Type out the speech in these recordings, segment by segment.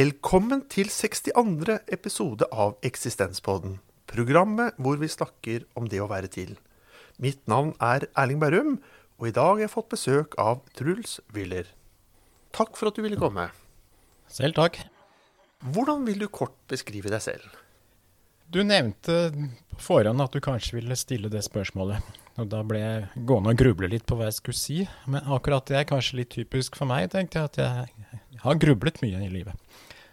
Velkommen til 62. episode av Eksistenspodden. Programmet hvor vi snakker om det å være til. Mitt navn er Erling Berrum, og i dag har jeg fått besøk av Truls Wyller. Takk for at du ville komme. Selv takk. Hvordan vil du kort beskrive deg selv? Du nevnte på forhånd at du kanskje ville stille det spørsmålet. Og da ble jeg gående og gruble litt på hva jeg skulle si. Men akkurat det er kanskje litt typisk for meg, tenkte jeg at jeg har grublet mye i livet.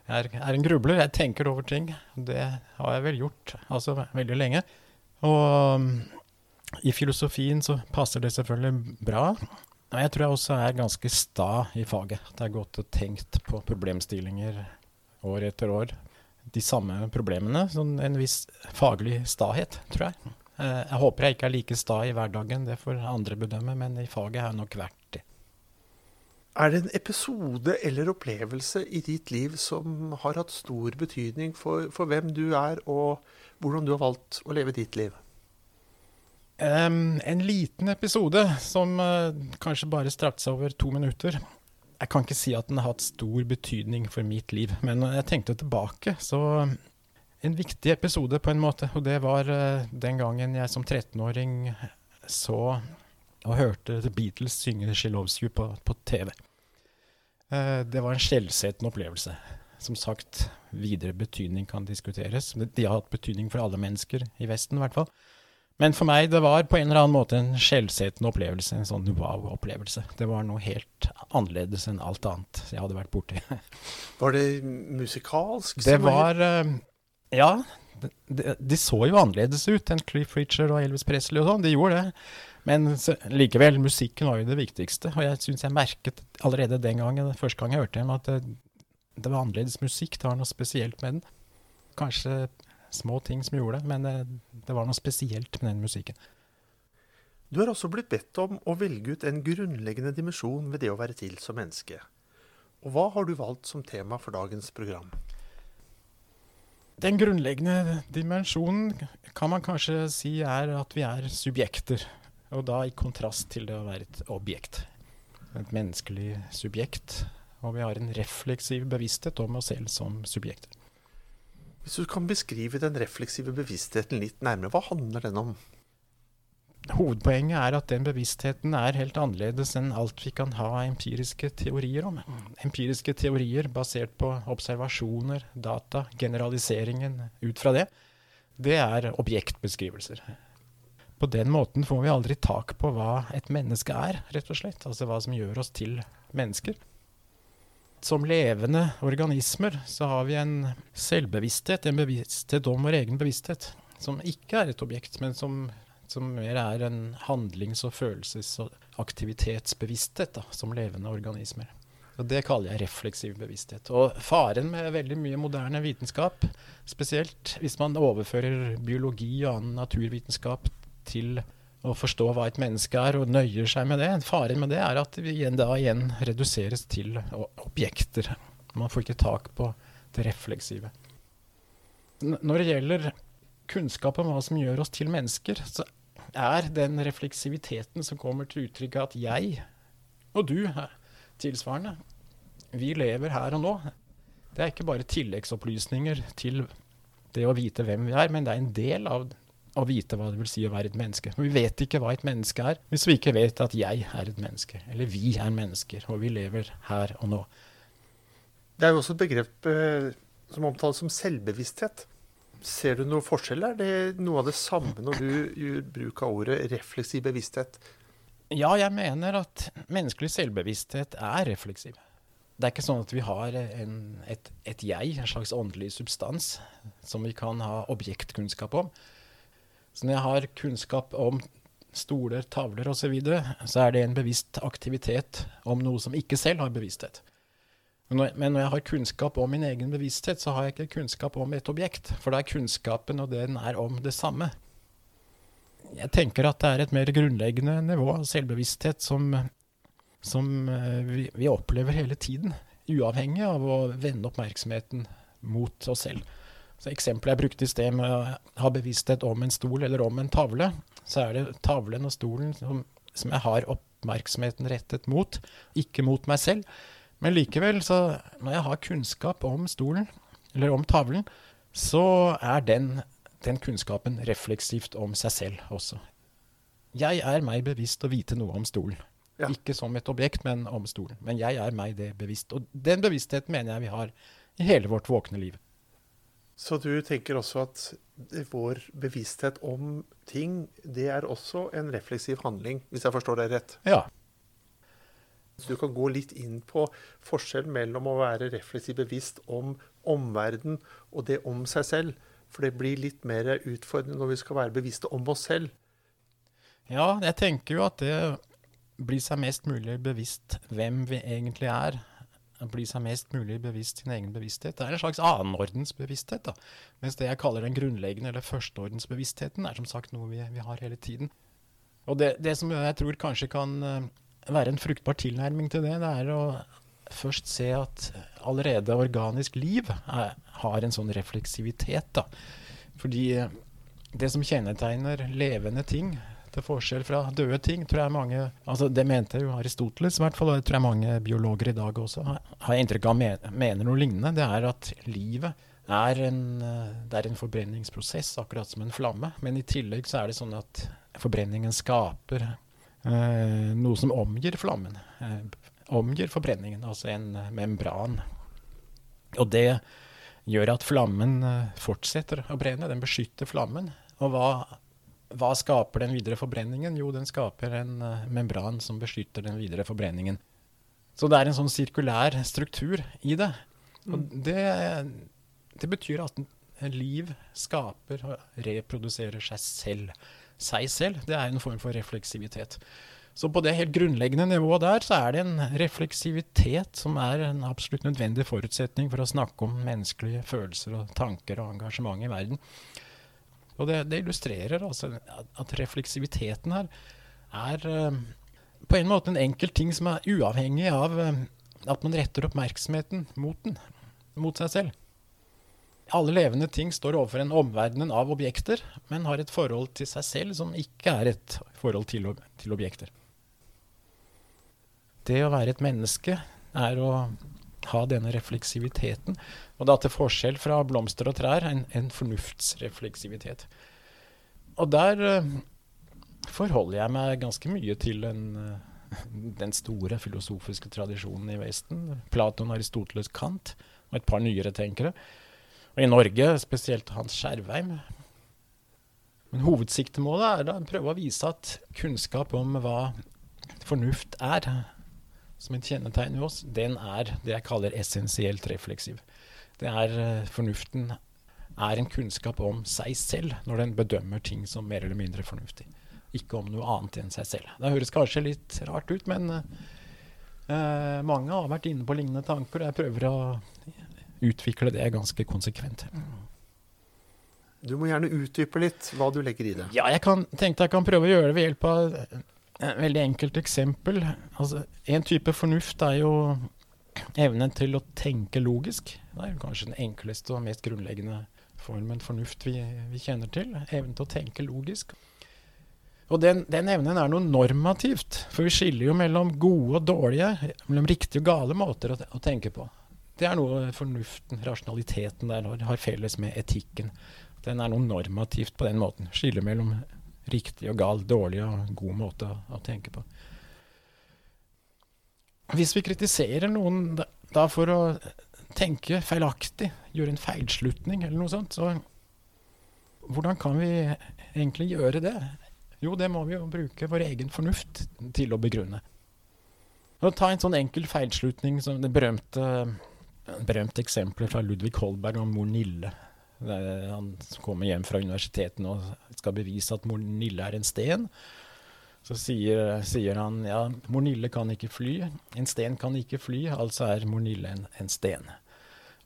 Jeg er, en grubler, jeg tenker over ting. Det har jeg vel gjort altså veldig lenge. Og um, i filosofien så passer det selvfølgelig bra. Og jeg tror jeg også er ganske sta i faget. At jeg har gått og tenkt på problemstillinger år etter år. De samme problemene. Sånn en viss faglig stahet, tror jeg. Eh, jeg håper jeg ikke er like sta i hverdagen, det får andre bedømme, men i faget har jeg nok vært det. Er det en episode eller opplevelse i ditt liv som har hatt stor betydning for, for hvem du er, og hvordan du har valgt å leve ditt liv? Um, en liten episode som uh, kanskje bare strakte seg over to minutter. Jeg kan ikke si at den har hatt stor betydning for mitt liv, men jeg tenkte tilbake, så En viktig episode, på en måte. Og det var uh, den gangen jeg som 13-åring så og hørte The Beatles synge 'She Loves You' på, på TV. Eh, det var en skjellsettende opplevelse. Som sagt, videre betydning kan diskuteres. De har hatt betydning for alle mennesker, i Vesten i hvert fall. Men for meg det var på en eller annen måte en skjellsettende opplevelse. En sånn wow-opplevelse. Det var noe helt annerledes enn alt annet jeg hadde vært borti. var det musikalsk? Det var uh, Ja. De, de, så jo annerledes ut enn Cliff Richard og Elvis Presley og sånn. De gjorde det. Men likevel, musikken var jo det viktigste. Og jeg syns jeg merket allerede den gangen, første gang jeg hørte dem, at det, det, var annerledes musikk. Det var noe spesielt med den. Kanskje små ting som gjorde det, men det, det var noe spesielt med den musikken. Du har også blitt bedt om å velge ut en grunnleggende dimensjon ved det å være til som menneske. Og hva har du valgt som tema for dagens program? Den grunnleggende dimensjonen kan man kanskje si er at vi er subjekter. Og da i kontrast til det å være et objekt. Et menneskelig subjekt. Og vi har en refleksiv bevissthet om oss selv som subjekter. Hvis du kan beskrive den refleksive bevisstheten litt nærmere, hva handler den om? Hovedpoenget er at den bevisstheten er helt annerledes enn alt vi kan ha empiriske teorier om. Empiriske teorier basert på observasjoner, data, generaliseringen ut fra det, det er objektbeskrivelser på den måten får vi aldri tak på hva et menneske er, rett og slett. Altså hva som gjør oss til mennesker. Som levende organismer så har vi en selvbevissthet, en bevissthet om vår egen bevissthet, som ikke er et objekt, men som, som mer er en handlings- og følelses- og aktivitetsbevissthet da, som levende organismer. Og Det kaller jeg refleksiv bevissthet. Og faren med veldig mye moderne vitenskap, spesielt hvis man overfører biologi og annen naturvitenskap til å forstå hva et menneske er, og nøyer seg med det. Faren med det er at vi igjen, da igjen reduseres til objekter. Man får ikke tak på det refleksive. Når det gjelder kunnskap om hva som gjør oss til mennesker, så er den refleksiviteten som kommer til uttrykk at jeg og du tilsvarende, vi lever her og nå. Det er ikke bare tilleggsopplysninger til det å vite hvem vi er, men det er en del av å vite hva det vil si å være et menneske. Men vi vet ikke hva et menneske er hvis vi ikke vet at jeg er et menneske, eller vi er mennesker, og vi lever her og nå. Det er jo også et begrep eh, som omtales som selvbevissthet. Ser du noe forskjell? Er det noe av det samme når du gjør bruk av ordet refleksiv bevissthet? Ja, jeg mener at menneskelig selvbevissthet er refleksiv. Det er ikke sånn at vi har en, et, et jeg, en slags åndelig substans, som vi kan ha objektkunnskap om. Så når jeg har kunnskap om stoler, tavler osv., så, videre, så er det en bevisst aktivitet om noe som ikke selv har bevissthet. Men når, jeg har kunnskap om min egen bevissthet, så har jeg ikke kunnskap om et objekt. For da er kunnskapen og den er om det samme. Jeg tenker at det er et mer grunnleggende nivå av selvbevissthet som, som eh, vi, vi opplever hele tiden. Uavhengig av å vende oppmerksomheten mot oss selv. Så Eksempelet jeg brukte i sted med å ha bevissthet om en stol eller om en tavle, så er det tavlen og stolen som, som jeg har oppmerksomheten rettet mot, ikke mot meg selv. Men likevel, så når jeg har kunnskap om stolen, eller om tavlen, så er den, den kunnskapen refleksivt om seg selv også. Jeg er meg bevisst å vite noe om stolen. Ja. Ikke som et objekt, men om stolen. Men jeg er meg det bevisst. Og den bevisstheten mener jeg vi har i hele vårt våkne liv. Så du tenker også at vår bevissthet om ting, det er også en refleksiv handling, hvis jeg forstår deg rett? Ja. Så du kan gå litt inn på forskjellen mellom å være refleksivt bevisst om omverdenen og det om seg selv. For det blir litt mer utfordrende når vi skal være bevisste om oss selv. Ja, jeg tenker jo at det blir seg mest mulig bevisst hvem vi egentlig er. Bli seg mest mulig bevisst sin egen bevissthet. Det er en slags annenordens bevissthet. da. Mens det jeg kaller den grunnleggende eller førsteordensbevisstheten, er som sagt noe vi, vi har hele tiden. Og det, det, som jeg tror kanskje kan uh, være en fruktbar tilnærming til det, det er å først se at allerede organisk liv er, har en sånn refleksivitet. da. Fordi uh, det som kjennetegner levende ting, til forskjell fra døde ting, tror jeg mange altså Det mente jo Aristoteles, i hvert fall, og det tror jeg mange biologer i dag også har, inntrykk av mener noe lignende. Det er at livet er en, eh, det er en forbrenningsprosess, akkurat som en flamme. Men i tillegg så er det sånn at forbrenningen skaper eh, noe som omgir flammen. Eh, omgir forbrenningen, altså en membran. Og det gjør at flammen eh, fortsetter å brenne. Den beskytter flammen. Og hva hva skaper den videre forbrenningen? Jo, den skaper en uh, membran som beskytter den videre forbrenningen. Så det er en sånn sirkulær struktur i det. Og mm. det, det, betyr at liv skaper og reproduserer seg selv. Seg selv. Det er en form for refleksivitet. Så på det helt grunnleggende nivået der, så er det en refleksivitet som er en absolutt nødvendig forutsetning for å snakke om menneskelige følelser og tanker og engasjement i verden. Og det, det illustrerer altså at refleksiviteten her er uh, på en måte en enkel ting som er uavhengig av uh, at man retter oppmerksomheten mot den, mot seg selv. Alle levende ting står overfor en omverden av objekter, men har et forhold til seg selv som ikke er et forhold til, til objekter. Det å være et menneske er å ha denne refleksiviteten. Og da til forskjell fra blomster og trær, en, en fornuftsrefleksivitet. Og der uh, forholder jeg meg ganske mye til den, uh, den store filosofiske tradisjonen i Vesten. Platon, Aristoteles, Kant og et par nyere tenkere. Og i Norge spesielt Hans Skjervheim. Men hovedsiktemålet er å prøve å vise at kunnskap om hva fornuft er, som et kjennetegn ved oss, den er det jeg kaller essensielt refleksiv. Det er uh, Fornuften er en kunnskap om seg selv når den bedømmer ting som mer eller mindre fornuftig. Ikke om noe annet enn seg selv. Det høres kanskje litt rart ut, men uh, mange har vært inne på lignende tanker, og jeg prøver å utvikle det ganske konsekvent. Du må gjerne utdype litt hva du legger i det. Ja, jeg kan, tenkte jeg kan prøve å gjøre det ved hjelp av et veldig enkelt eksempel. Altså, en type fornuft er jo evnen til å tenke logisk. Det er jo kanskje den enkleste og mest grunnleggende formen fornuft vi, vi kjenner til. Evnen til å tenke logisk. Og den, den, evnen er noe normativt. For vi skiller jo mellom gode og dårlige, mellom riktige og gale måter å, å tenke på. Det er noe fornuften, rasjonaliteten der har felles med etikken. Den er noe normativt på den måten. Skiller mellom riktig og gal, dårlig og god måte å, å tenke på. Hvis vi kritiserer noen da, for å tenke feilaktig, gjøre en feilslutning eller noe sånt, så hvordan kan vi egentlig gjøre det? Jo, det må vi jo bruke vår egen fornuft til å begrunne. Og ta en sånn enkel feilslutning som det berømte, berømte eksempelet fra Ludvig Holberg om mor Nille. Han kommer hjem fra universitetet og skal bevise at mor Nille er en sten. Så sier, sier, han ja, mor Nille kan ikke fly. En sten kan ikke fly, altså er mor Nille en, en sten.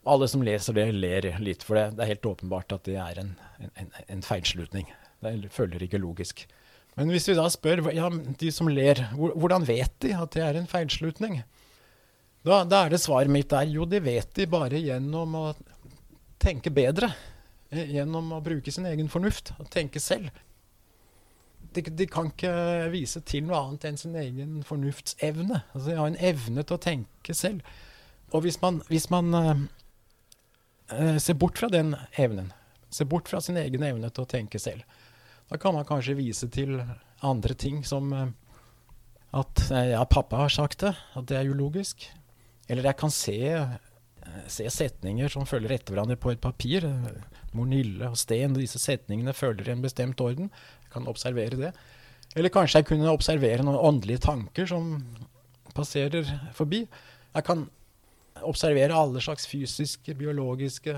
Alle som leser det, ler litt, for det, det er helt åpenbart at det er en, en, en feilslutning. Det følger ikke logisk. Men hvis vi da spør ja, de som ler, hvordan vet de at det er en feilslutning? Da, da er det svaret mitt der jo, de vet de bare gjennom å tenke bedre. Eh, gjennom å bruke sin egen fornuft og tenke selv. de, de, kan ikke vise til noe annet enn sin egen fornuftsevne. Altså, de har en evne til å tenke selv. Og hvis man, hvis man eh, ser bort fra den evnen, ser bort fra sin egen evne til å tenke selv, da kan man kanskje vise til andre ting som eh, at ja, pappa har sagt det, at det er ulogisk. Eller jeg kan se, se setninger som følger etter hverandre på et papir. Mornille og Sten, disse setningene følger i en bestemt orden. Jeg kan observere det. Eller kanskje jeg kunne observere noen åndelige tanker som passerer forbi. Jeg kan observere alle slags fysiske, biologiske,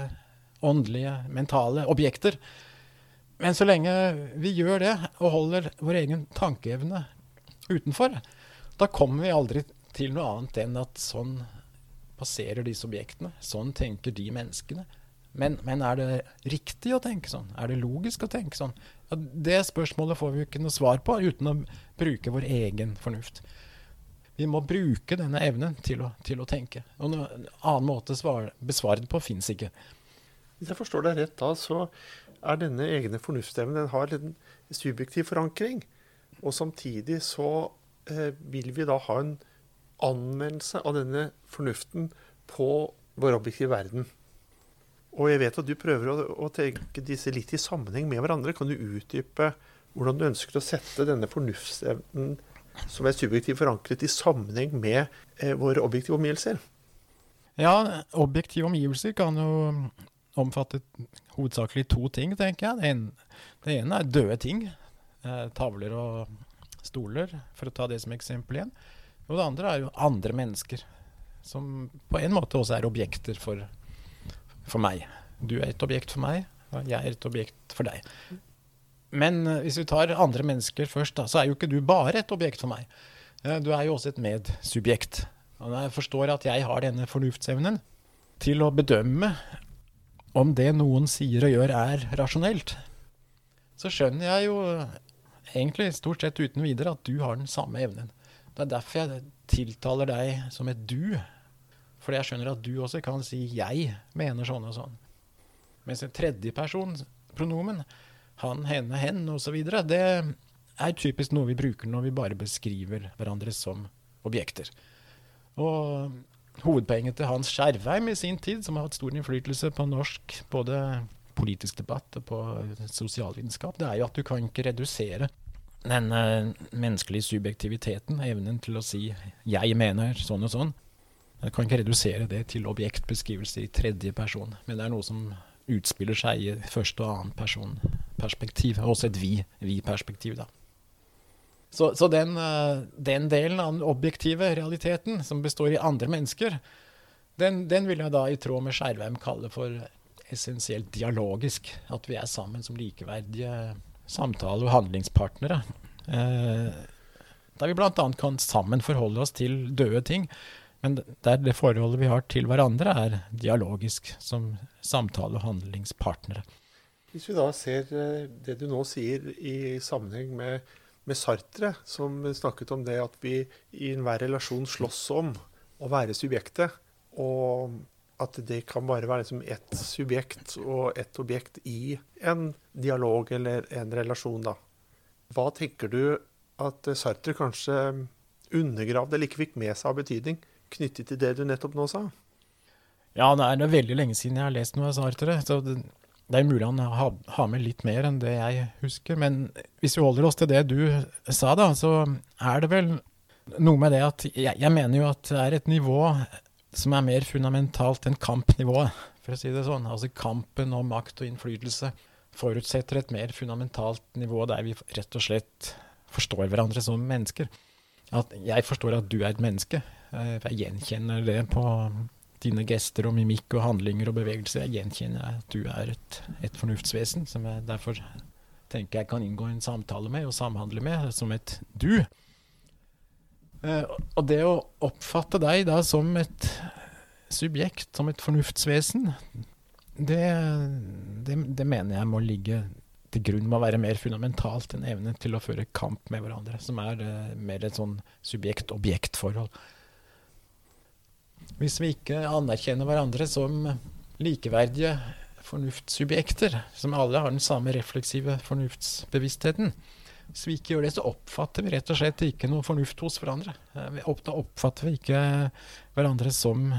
åndelige, mentale objekter. Men så lenge vi gjør det, og holder vår egen tankeevne utenfor, da kommer vi aldri til noe annet enn at sånn passerer disse objektene. Sånn tenker de menneskene. Men, men, er det riktig å tenke sånn? Er det logisk å tenke sånn? Ja, det spørsmålet får vi ikke noe svar på uten å bruke vår egen fornuft. Vi må bruke denne evnen til å, til å tenke. Og noen annen måte å besvare det på fins ikke. Hvis jeg forstår deg rett da, så er denne egne fornuftsevnen den har en subjektiv forankring. Og samtidig så eh, vil vi da ha en anvendelse av denne fornuften på vår objektive verden. Og jeg vet at du prøver å, å, tenke disse litt i sammenheng med hverandre. Kan du utdype hvordan du ønsker å sette denne fornuftsevnen som er subjektivt forankret, i sammenheng med eh, våre objektive omgivelser? Ja, objektive omgivelser kan jo omfatte hovedsakelig to ting, tenker jeg. Det ene, det ene er døde ting. Eh, tavler og stoler, for å ta det som eksempel igjen. Og det andre er jo andre mennesker, som på en måte også er objekter for for meg. Du er et objekt for meg, og jeg er et objekt for deg. Men uh, hvis vi tar andre mennesker først, da, så er jo ikke du bare et objekt for meg. Uh, du er jo også et medsubjekt. Og når jeg forstår at jeg har denne fornuftsevnen til å bedømme om det noen sier og gjør er rasjonelt, så skjønner jeg jo egentlig stort sett uten videre at du har den samme evnen. Det er derfor jeg tiltaler deg som et du, fordi jeg skjønner at du også kan si 'jeg mener sånn og sånn'. Mens en tredjeperson, pronomen, han, henne, hen osv., det er typisk noe vi bruker når vi bare beskriver hverandre som objekter. Og hovedpoenget til Hans Skjervheim i sin tid, som har hatt stor innflytelse på norsk både politisk debatt og på sosialvitenskap, det er jo at du kan ikke redusere den uh, menneskelige subjektiviteten, evnen til å si 'jeg mener sånn og sånn', jeg kan ikke redusere det til objektbeskrivelse i tredje person, men det er noe som utspiller seg i første og annen person perspektiv. Også et vi-perspektiv, vi da. Så, så den, eh, den, delen av den objektive realiteten, som består i andre mennesker, den, den vil jeg da i tråd med Skjervheim kalle for essensielt dialogisk. At vi er sammen som likeverdige samtale- og handlingspartnere. Eh, der vi bl.a. kan sammen forholde oss til døde ting men der det forholdet vi har til hverandre, er dialogisk som samtale- og handlingspartnere. Hvis vi da ser eh, det du nå sier i sammenheng med, med Sartre, som snakket om det at vi i enhver relasjon slåss om å være subjektet, og at det kan bare være liksom ett subjekt og ett objekt i en dialog eller en relasjon, da. Hva tenker du at Sartre kanskje undergravde eller ikke fikk med seg av betydning? knyttet til det du nettopp nå sa? Ja, det er, veldig lenge siden jeg har lest noe av Sartre. så det, det er mulig han har, ha med litt mer enn det jeg husker. Men hvis vi holder oss til det du sa, da, så er det vel noe med det at jeg, jeg mener jo at det er et nivå som er mer fundamentalt enn kampnivået, for å si det sånn. Altså kampen om makt og innflytelse forutsetter et mer fundamentalt nivå der vi rett og slett forstår hverandre som mennesker. At jeg forstår at du er et menneske. Eh, jeg gjenkjenner det på dine gester og mimikk og handlinger og bevegelser. Jeg gjenkjenner at du er et, et fornuftsvesen, som jeg derfor tenker jeg kan inngå en samtale med og samhandle med, som et du. Uh, og det å oppfatte deg da som et subjekt, som et fornuftsvesen, det, det, det mener jeg må ligge til grunn må være mer fundamentalt enn evnen til å føre kamp med hverandre, som er uh, mer et sånn subjekt-objekt-forhold. Hvis vi ikke anerkjenner hverandre som likeverdige fornuftssubjekter, som alle har den samme refleksive fornuftsbevisstheten, Hvis vi ikke gjør det, så oppfatter vi rett og slett ikke noe fornuft hos hverandre. Vi Da oppfatter vi ikke hverandre som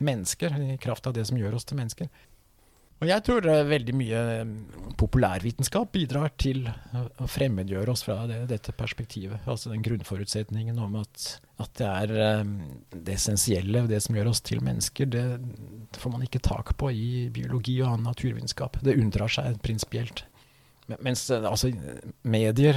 mennesker, i kraft av det som gjør oss til mennesker. Og jeg tror eh, veldig mye eh, populærvitenskap bidrar til å fremmedgjøre oss fra det, dette perspektivet. Altså den grunnforutsetningen om at, at det er eh, det essensielle, det som gjør oss til mennesker, det får man ikke tak på i biologi og annen naturvitenskap. Det unndrar seg prinsipielt. Men- Mens eh, altså, medier,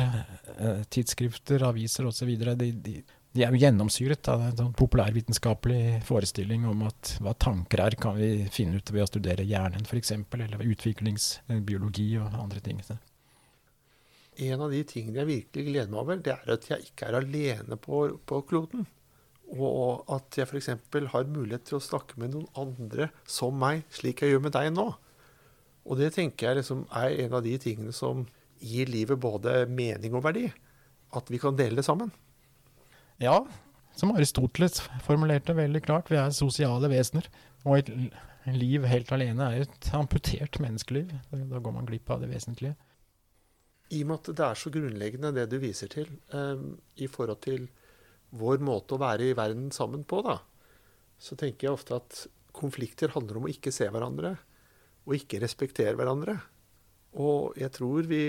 eh, tidsskrifter, aviser osv. De, de, de er jo gjennomsyret av en sånn populærvitenskapelig forestilling om at hva tanker er, kan vi finne ut ved å studere hjernen f.eks., eller utviklingsbiologi og andre ting. Så. En av de tingene jeg virkelig gleder meg over, det er at jeg ikke er alene på, på kloden. Og at jeg f.eks. har mulighet til å snakke med noen andre som meg, slik jeg gjør med deg nå. Og det tenker jeg liksom er en av de tingene som gir livet både mening og verdi. At vi kan dele det sammen. Ja, som Aristoteles formulerte veldig klart, vi er sosiale vesener. Og et liv helt alene er et amputert menneskeliv. Da går man glipp av det vesentlige. I og med at det er så grunnleggende det du viser til eh, i forhold til vår måte å være i verden sammen på, da, så tenker jeg ofte at konflikter handler om å ikke se hverandre og ikke respektere hverandre. Og jeg tror vi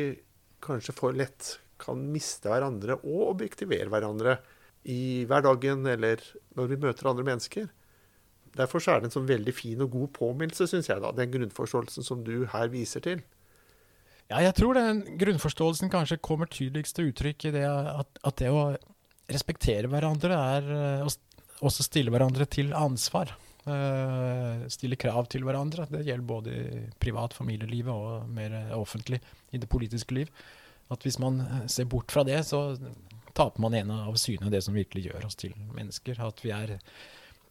kanskje for lett kan miste hverandre og objektivere hverandre i hverdagen eller når vi møter andre mennesker. Derfor er det en sånn veldig fin og god påminnelse, syns jeg, da, den grunnforståelsen som du her viser til. Ja, jeg tror den grunnforståelsen kanskje kommer tydeligst til uttrykk i det at, at det å respektere hverandre er eh, også stille hverandre til ansvar. Eh, stille krav til hverandre. Det gjelder både i privat familielivet og mer eh, offentlig i det politiske liv. At hvis man eh, ser bort fra det, så taper man en av syne det som virkelig gjør oss til mennesker. At vi er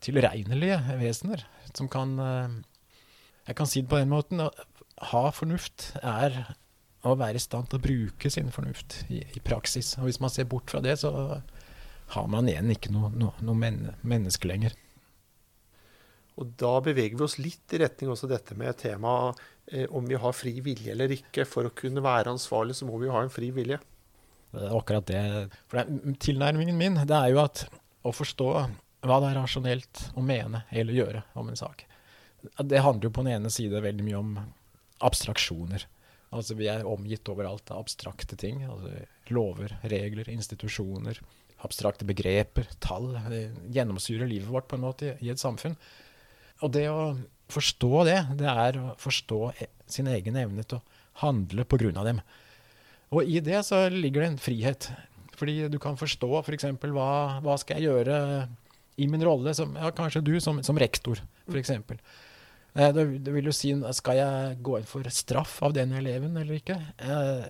tilregnelige vesener som kan Jeg kan si det på den måten. å Ha fornuft er å være i stand til å bruke sin fornuft i, i praksis. Og hvis man ser bort fra det, så har man igjen ikke noe, noe men, menneske lenger. Og da beveger vi oss litt i retning også dette med temaet eh, om vi har fri vilje eller ikke. For å kunne være ansvarlig, så må vi jo ha en fri vilje. Det er akkurat det. For det, tilnærmingen min det er jo at å forstå hva det er rasjonelt å mene eller gjøre om en sak. Det handler jo på den ene side veldig mye om abstraksjoner. Altså Vi er omgitt overalt av abstrakte ting. altså Lover, regler, institusjoner. Abstrakte begreper, tall. Det gjennomsyrer livet vårt på en måte i, et samfunn. Og det å forstå det, det er å forstå e sin egen evne til å handle på grunn av dem. Og i det så ligger det en frihet. Fordi du kan forstå f.eks. Hva, hva skal jeg gjøre i min rolle, som, ja, kanskje du som, som rektor f.eks. Eh, det, det vil jo si Skal jeg gå inn for straff av den eleven eller ikke? Eh,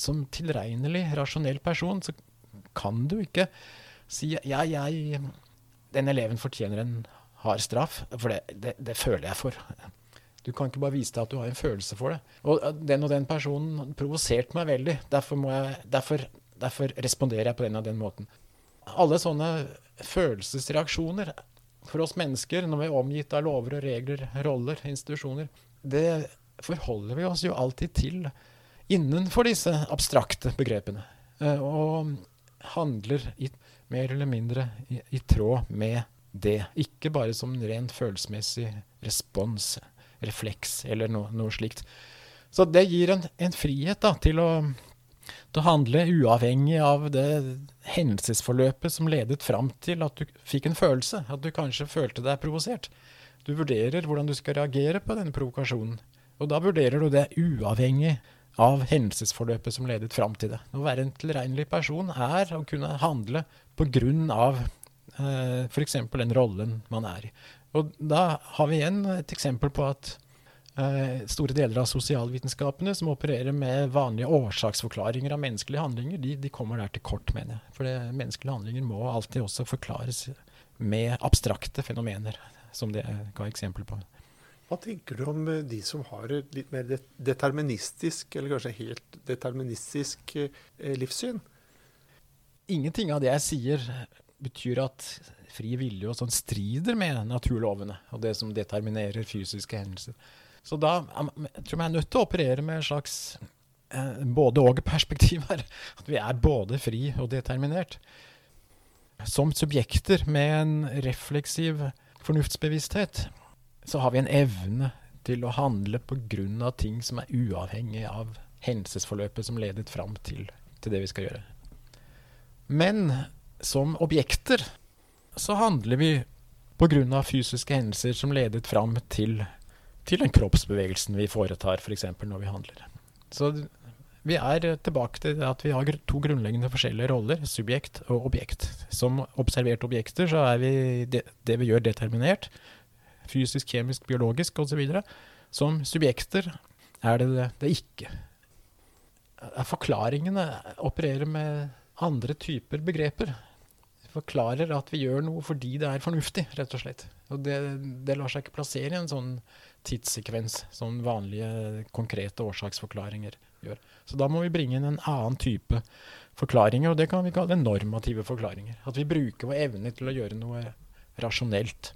som tilregnelig, rasjonell person så kan du ikke si ja, jeg Den eleven fortjener en hard straff, for det, det, det føler jeg for. Du kan ikke bare vise deg at du har en følelse for det. Og eh, den og den personen provoserte meg veldig. Derfor, jeg, derfor, derfor responderer jeg på den og den måten. Alle sånne følelsesreaksjoner for oss mennesker når vi er omgitt av lover og regler, roller, institusjoner, det forholder vi oss jo alltid til innenfor disse abstrakte begrepene. eh, Og handler i, mer eller mindre i, i tråd med det. Ikke bare som en rent følelsesmessig respons, refleks eller no, noe slikt. Så det gir en, en frihet da, til å, til å handle uavhengig av det hendelsesforløpet som ledet fram til at du fikk en følelse. At du kanskje følte deg provosert. Du vurderer hvordan du skal reagere på denne provokasjonen. Og da vurderer du det uavhengig av hendelsesforløpet som ledet fram til det. Å være en tilregnelig person er å kunne handle på grunn av eh, f.eks. den rollen man er i. Og da har vi igjen et eksempel på at eh, store deler av sosialvitenskapene som opererer med vanlige årsaksforklaringer av menneskelige handlinger, de, de kommer der til kort, mener jeg. For det, menneskelige handlinger må alltid også forklares med abstrakte fenomener, som det ga eksempel på. Hva tenker du om eh, de som har et litt mer deterministisk, eller kanskje helt deterministisk eh, livssyn? Ingenting av det jeg sier betyr at fri vilje og sånn strider med naturlovene og det som determinerer fysiske hendelser. Så da jeg tror jeg er nødt til å operere med en slags eh, både og-perspektiv her. At vi er både fri og determinert. Som subjekter med en refleksiv fornuftsbevissthet, så har vi en evne til å handle pga. ting som er uavhengig av hendelsesforløpet som ledet fram til, til det vi skal gjøre. Men som objekter så handler vi pga. fysiske hendelser som ledet fram til, til den kroppsbevegelsen vi foretar, f.eks. For når vi handler. Så vi er tilbake til at vi har to grunnleggende forskjellige roller, subjekt og objekt. Som observerte objekter så er vi det, det vi gjør, determinert. Fysisk, kjemisk, biologisk osv. Som subjekter er det det, det ikke. Forklaringene opererer med andre typer begreper. Forklarer at vi gjør noe fordi det er fornuftig, rett og slett. Og det, det lar seg ikke plassere i en sånn tidssekvens som vanlige konkrete årsaksforklaringer gjør. Så da må vi bringe inn en annen type forklaringer, og det kan vi kalle normative forklaringer. At vi bruker vår evne til å gjøre noe rasjonelt.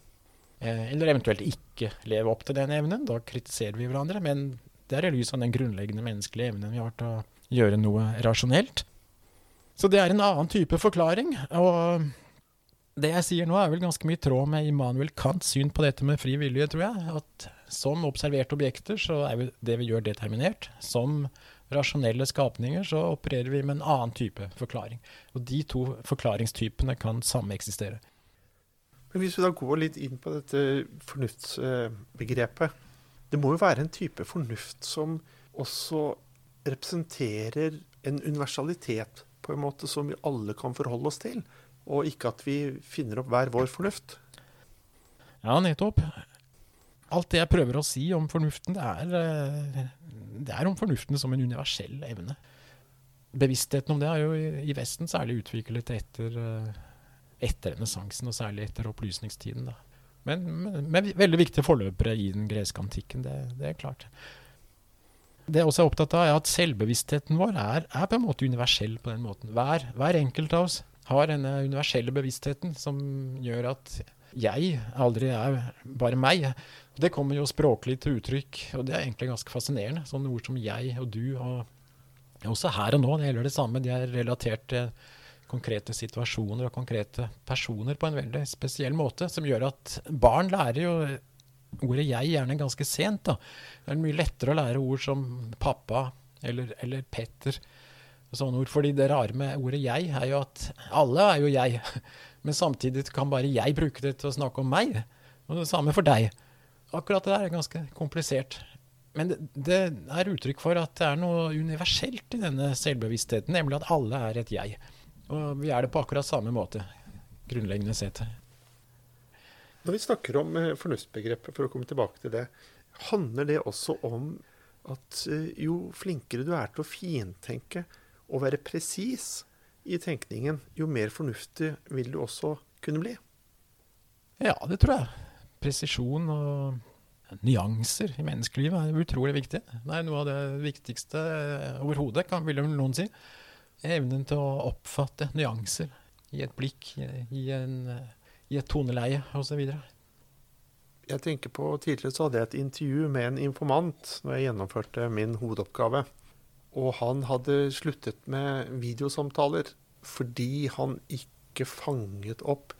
Eh, eller eventuelt ikke leve opp til den evnen. Da kritiserer vi hverandre. Men det er i lys av den grunnleggende menneskelige evnen vi har til å gjøre noe rasjonelt. Så det er en annen type forklaring. Og det jeg sier nå, er vel ganske mye i tråd med Immanuel Kants syn på dette med fri vilje, tror jeg. At som observerte objekter så er det vi gjør, determinert. Som rasjonelle skapninger så opererer vi med en annen type forklaring. Og de to forklaringstypene kan sameksistere. Men hvis vi da går litt inn på dette fornuftsbegrepet Det må jo være en type fornuft som også representerer en universalitet på en måte som vi alle kan forholde oss til, og ikke at vi finner opp hver vår fornuft. Ja, nettopp. Alt det jeg prøver å si om fornuften, det er, eh, det er om fornuften som en universell evne. Bevisstheten om det er jo i Vesten særlig utviklet etter, eh, etter renessansen, og særlig etter opplysningstiden. Da. Men med veldig viktige forløpere i den greske antikken, det, det er klart. Det jeg også er opptatt av, er at selvbevisstheten vår er, er på en måte universell på den måten. Hver, hver, enkelt av oss har denne universelle bevisstheten som gjør at jeg aldri er bare meg. Det kommer jo språklig til uttrykk, og det er egentlig ganske fascinerende. Sånne ord som jeg og du, og også her og nå, det gjelder det samme. De er relatert til konkrete situasjoner og konkrete personer på en veldig spesiell måte, som gjør at barn lærer jo ordet 'jeg' gjerne ganske sent. da. Det er mye lettere å lære ord som pappa eller, eller Petter. Sånne ord. Fordi det rare med ordet 'jeg' er jo at alle er jo jeg. Men samtidig kan bare jeg bruke det til å snakke om meg. Og det samme for deg. Akkurat det der er ganske komplisert. Men det, det er uttrykk for at det er noe universelt i denne selvbevisstheten, nemlig at alle er et jeg. Og vi er det på akkurat samme måte, grunnleggende sett. Når vi snakker om eh, fornuftsbegrepet, for å komme tilbake til det, handler det også om at eh, jo flinkere du er til å fintenke og være presis i tenkningen, jo mer fornuftig vil du også kunne bli? Ja, det tror jeg. Presisjon og nyanser i menneskelivet er utrolig viktig. Det er noe av det viktigste overhodet, kan vil noen si. Evnen til å oppfatte nyanser i et blikk, i en i et toneleie osv. Jeg tenker på Tidligere så hadde jeg et intervju med en informant når jeg gjennomførte min hovedoppgave. Og han hadde sluttet med videosamtaler fordi han ikke fanget opp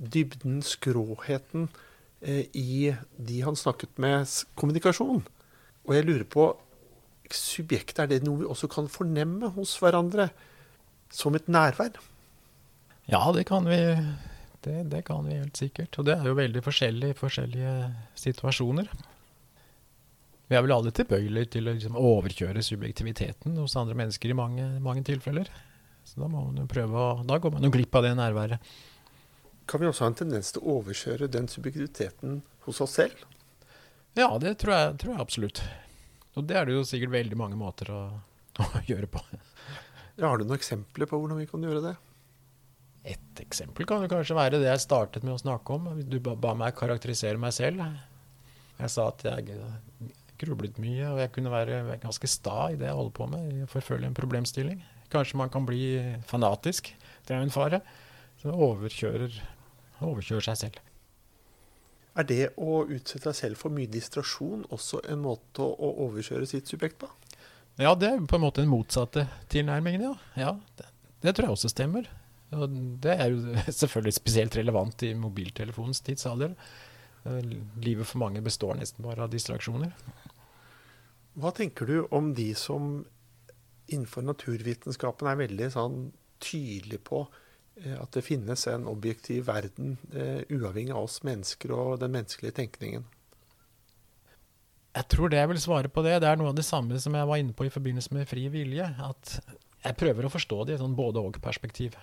dybden, skråheten, eh, i de han snakket med, kommunikasjon. Og jeg lurer på subjektet, er det noe vi også kan fornemme hos hverandre som et nærvær? Ja, det kan vi det, det, kan vi helt sikkert. Og det er jo veldig forskjellig i forskjellige situasjoner. Vi er vel alle tilbøyelige til å liksom overkjøre subjektiviteten hos andre mennesker i mange, mange tilfeller. Så da, må man jo prøve å, da går man jo glipp av det nærværet. Kan vi også ha en tendens til å overkjøre den subjektiviteten hos oss selv? Ja, det tror jeg, tror jeg absolutt. Og det er det jo sikkert veldig mange måter å, å gjøre på. Har du noen eksempler på hvordan vi kan gjøre det? Et eksempel kan jo kanskje være det jeg startet med å snakke om. Du ba meg karakterisere meg selv. Jeg sa at jeg grublet mye, og jeg kunne være ganske sta i det jeg holder på med. Forfølge en problemstilling. Kanskje man kan bli fanatisk. Det er jo en fare. Så overkjører, overkjører seg selv. Er det å utsette seg selv for mye distrasjon også en måte å overkjøre sitt subjekt på? Ja, det er på en måte den motsatte tilnærmingen, ja. ja det, det, tror jeg også stemmer. Og det er jo selvfølgelig spesielt relevant i mobiltelefonens tidsalder. Eh, livet for mange består nesten bare av distraksjoner. Hva tenker du om de som innenfor naturvitenskapen er veldig sånn tydelig på eh, at det finnes en objektiv verden uh, uavhengig av oss mennesker og den menneskelige tenkningen? Jeg tror det jeg vil svare på det, det er noe av det samme som jeg var inne på i forbindelse med fri vilje. At jeg prøver å forstå det i et sånn både-og-perspektiv.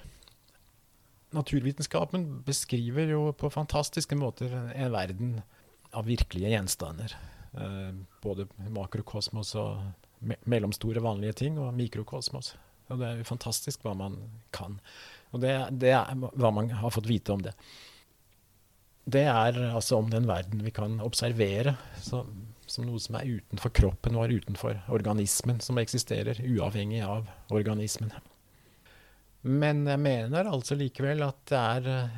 Naturvitenskapen beskriver jo på fantastiske måter en verden av virkelige gjenstander. Eh, både makrokosmos og me mellomstore, vanlige ting, og mikrokosmos. Og det er jo fantastisk hva man kan. Og det, det er hva man har fått vite om det. Det er altså om den verden vi kan observere. Så som noe som er utenfor kroppen vår, utenfor organismen, som eksisterer uavhengig av organismen. Men jeg mener altså likevel at det er eh,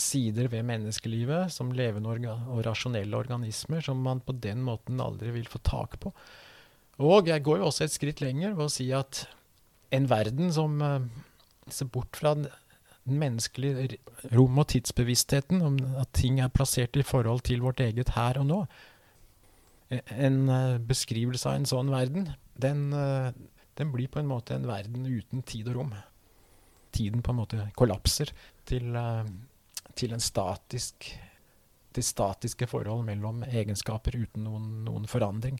sider ved menneskelivet som levende orga og rasjonelle organismer som man på den måten aldri vil få tak på. Og jeg går jo også et skritt lenger ved å si at en verden som uh, ser bort fra den menneskelige rom- og tidsbevisstheten, om at ting er plassert i forhold til vårt eget her og nå, en uh, beskrivelse av en sånn verden, den, den, blir på en måte en verden uten tid og rom. Tiden på en måte kollapser til, uh, til en statisk til statiske forhold mellom egenskaper uten noen, noen forandring.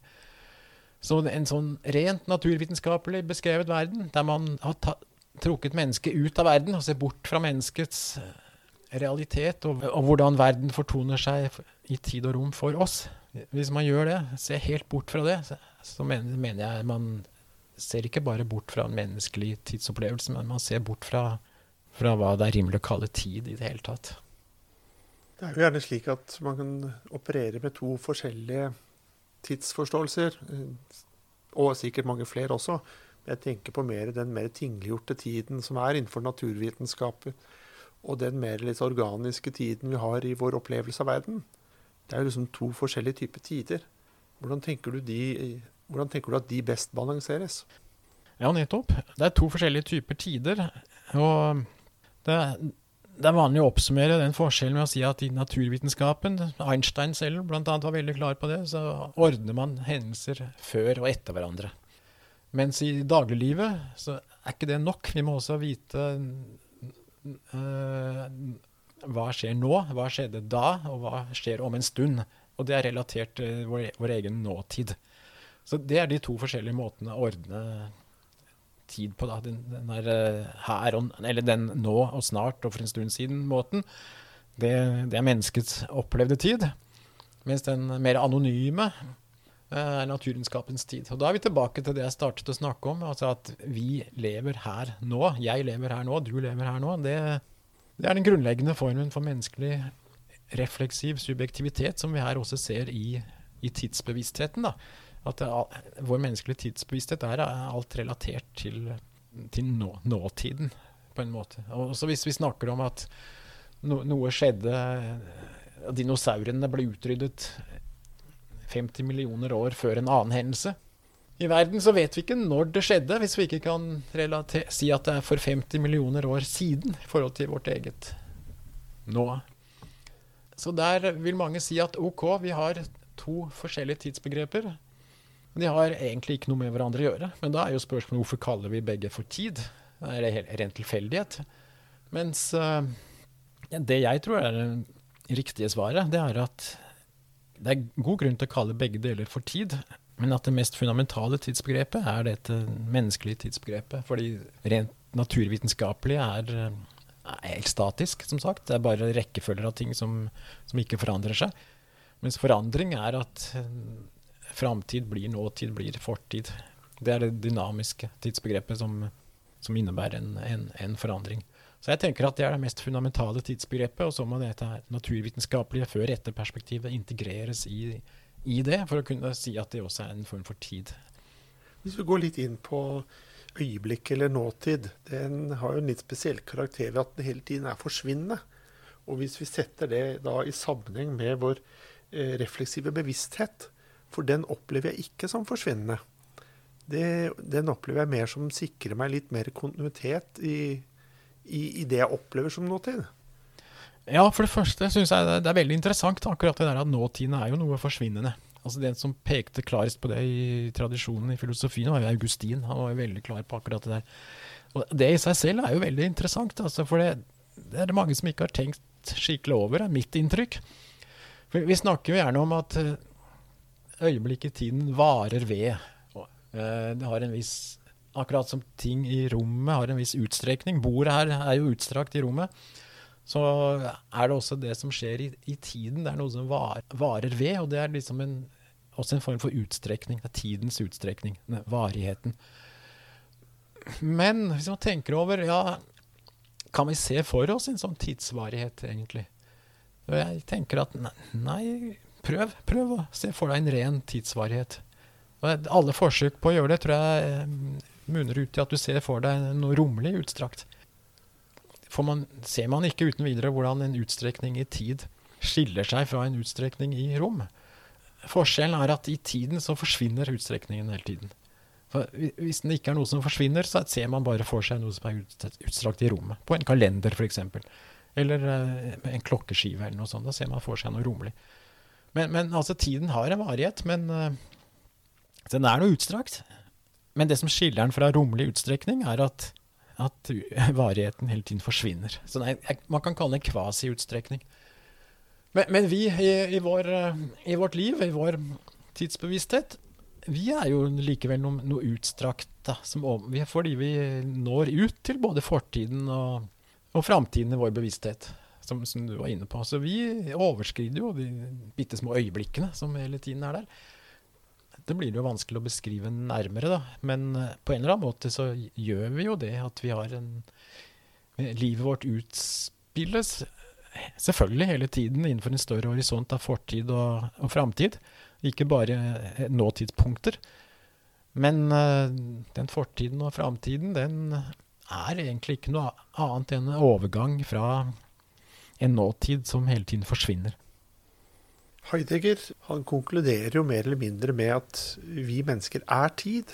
Så en sånn rent naturvitenskapelig beskrevet verden, der man har trukket mennesket ut av verden og ser bort fra menneskets realitet, og, og hvordan verden fortoner seg i tid og rom for oss, hvis man gjør det, ser helt bort fra det, så, så mener, mener, jeg man ser ikke bare bort fra en menneskelig tidsopplevelse, men man ser bort fra, fra hva det er rimelig å kalle tid i det hele tatt. Det er jo gjerne slik at man kan operere med to forskjellige tidsforståelser, og sikkert mange flere også. Jeg tenker på mer den mer tingliggjorte tiden som er innenfor naturvitenskapen, og den mer litt organiske tiden vi har i vår opplevelse av verden. Det er jo liksom to forskjellige typer tider. Hvordan tenker, du de, hvordan tenker, du at de best balanseres? Ja, nettopp. Det er to forskjellige typer tider. Og det, det er vanlig å oppsummere den forskjellen med å si at i naturvitenskapen, Einstein selv bl.a. var veldig klar på det, så ordner man hendelser før og etter hverandre. Mens i dagliglivet så er ikke det nok. Vi må også vite uh, hva skjer nå, hva skjedde da, og hva skjer om en stund. Og det er relatert til vår, vår, egen nåtid. Så det er de to forskjellige måtene å ordne tid på. da. Den, den eh, her og, eller den nå og snart og for en stund siden-måten. Det, det, er menneskets opplevde tid. Mens den mer anonyme eh, er naturvitenskapens tid. Og Da er vi tilbake til det jeg startet å snakke om. altså At vi lever her nå. Jeg lever her nå, du lever her nå. Det, det er den grunnleggende formen for menneskelig refleksiv subjektivitet som vi her også ser i, i tidsbevisstheten. Da. At vår menneskelige tidsbevissthet er alt relatert til, til nå, nåtiden, på en måte. Også hvis vi snakker om at no, noe skjedde Dinosaurene ble utryddet 50 millioner år før en annen hendelse i verden, så vet vi ikke når det skjedde, hvis vi ikke kan si at det er for 50 millioner år siden i forhold til vårt eget nå. Så der vil mange si at OK, vi har to forskjellige tidsbegreper. De har egentlig ikke noe med hverandre å gjøre. Men da er jo spørsmålet hvorfor kaller vi begge for tid? Er Det er ren tilfeldighet. Mens uh, det jeg tror er det riktige svaret, det er at det er god grunn til å kalle begge deler for tid. Men at det mest fundamentale tidsbegrepet er dette menneskelige tidsbegrepet. Fordi rent naturvitenskapelig er, er helt statisk, som sagt. Det er bare rekkefølger av ting som, som ikke forandrer seg. Mens forandring er at eh, framtid blir nåtid, blir fortid. Det er det dynamiske tidsbegrepet som, som innebærer en, en, en, forandring. Så jeg tenker at det er det mest fundamentale tidsbegrepet, og så må dette naturvitenskapelige før-etter-perspektivet integreres i i det, for å kunne si at det også er en form for tid. Hvis vi går litt inn på øyeblikk eller nåtid, den har jo en litt spesiell karakter ved at den hele tiden er forsvinnende. Og hvis vi setter det da i sammenheng med vår eh, refleksive bevissthet, for den opplever jeg ikke som forsvinnende, det, den opplever jeg mer som sikrer meg litt mer kontinuitet i, i, i det jeg opplever som nåtid. Ja, for det første syns jeg det er veldig interessant akkurat det der at nåtiden er jo noe forsvinnende. Altså Den som pekte klarest på det i tradisjonen i filosofien, var jo Augustin. Han var jo veldig klar på akkurat det der. Og Det i seg selv er jo veldig interessant, altså, for det, det er det mange som ikke har tenkt skikkelig over, er mitt inntrykk. For Vi snakker jo gjerne om at eh, øyeblikket tiden varer ved. Eh, det har en viss Akkurat som ting i rommet har en viss utstrekning. Bordet her er jo utstrakt i rommet. Så er det også det som skjer i, i tiden. Det er noe som var, varer ved, og det er liksom en, også en form for utstrekning. Det er tidens utstrekning. Varigheten. Men hvis man tenker over ja, Kan vi se for oss en sånn tidsvarighet, egentlig? Og jeg tenker at nei, prøv. Prøv å se for deg en ren tidsvarighet. Og alle forsøk på å gjøre det tror jeg eh, munner ut i at du ser for deg noe romlig utstrakt. For man, ser man ikke uten videre hvordan en utstrekning i tid skiller seg fra en utstrekning i rom. Forskjellen er at i tiden så forsvinner utstrekningen hele tiden. For hvis det ikke er noe som forsvinner, så ser man bare for seg noe som er utstrakt i rommet. På en kalender, f.eks. Eller uh, en klokkeskive eller noe sånt. Da ser man for seg noe romlig. Men, men altså, tiden har en varighet. Men uh, den er noe utstrakt. Men det som skiller den fra rommelig utstrekning, er at, at varigheten hele tiden forsvinner. Så nei, man kan kalle det en kvasi-utstrekning. Men, men, vi i, i, vår, i, vårt liv, i vår tidsbevissthet, vi er jo likevel noe, noe utstrakt. Da, som, fordi vi når ut til både fortiden og, og framtiden i vår bevissthet. Som, som, du var inne på. Så vi overskrider jo de bitte små øyeblikkene som hele tiden er der. Det blir jo vanskelig å beskrive nærmere, da. Men eh, på en eller annen måte så gjør vi jo det at vi har en Livet vårt utspilles selvfølgelig hele tiden innenfor en større horisont av fortid og, og framtid. Ikke bare eh, nåtidspunkter. Men den fortiden og framtiden, den er egentlig ikke noe annet enn en overgang fra en nåtid som hele tiden forsvinner. Heidegger han konkluderer jo mer eller mindre med at vi mennesker er tid.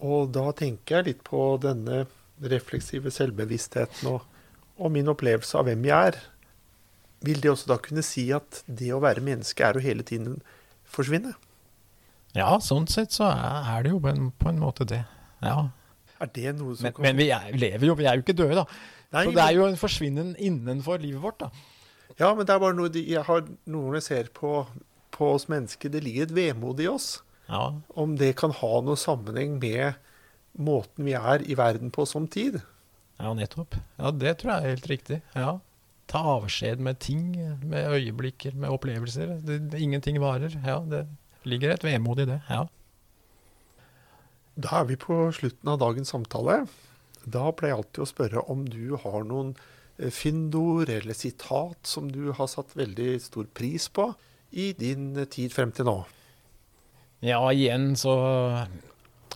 Og da tenker jeg litt på denne refleksive selvbevisstheten og, og min opplevelse av hvem jeg er. Vil det også da kunne si at det å være menneske er å hele tiden forsvinne? Ja, sånn sett så er det jo på en, på en måte det. Ja. Er det noe som men, kan... men vi er, lever jo, vi er jo ikke døde, da. Nei, så det er jo en forsvinnen innenfor livet vårt, da. Ja, men det er bare noe de, jeg har noen jeg ser på, på oss mennesker. Det ligger et vemod i oss. Ja. Om det kan ha noe sammenheng med måten vi er i verden på som tid. Ja, nettopp. Ja, det tror jeg er helt riktig. Ja. Ta avskjed med ting, med øyeblikker, med opplevelser. Det, det, ingenting varer. Ja, det ligger et vemod i det. Ja. Da er vi på slutten av dagens samtale. Da pleier jeg alltid å spørre om du har noen Eh, fyndord eller sitat som du har satt veldig stor pris på i din tid frem til nå? Ja, igjen så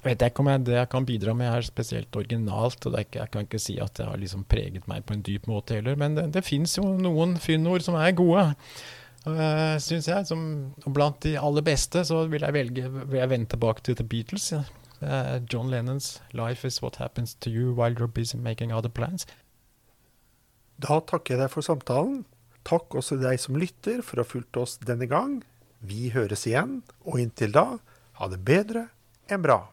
vet jeg ikke om jeg, det jeg kan bidra med er spesielt originalt. og ikke, Jeg kan ikke si at det har liksom preget meg på en dyp måte heller. Men det, det fins jo noen fyndord som er gode, uh, eh, syns jeg. Som, og blant de aller beste så vil jeg velge vil jeg vende tilbake til The Beatles. Ja. Uh, John Lennons 'Life is what happens to you while you're busy making other plans'. Da takker jeg deg for samtalen. Takk også deg som lytter for å ha fulgt oss denne gang. Vi høres igjen, og inntil da, ha det bedre enn bra.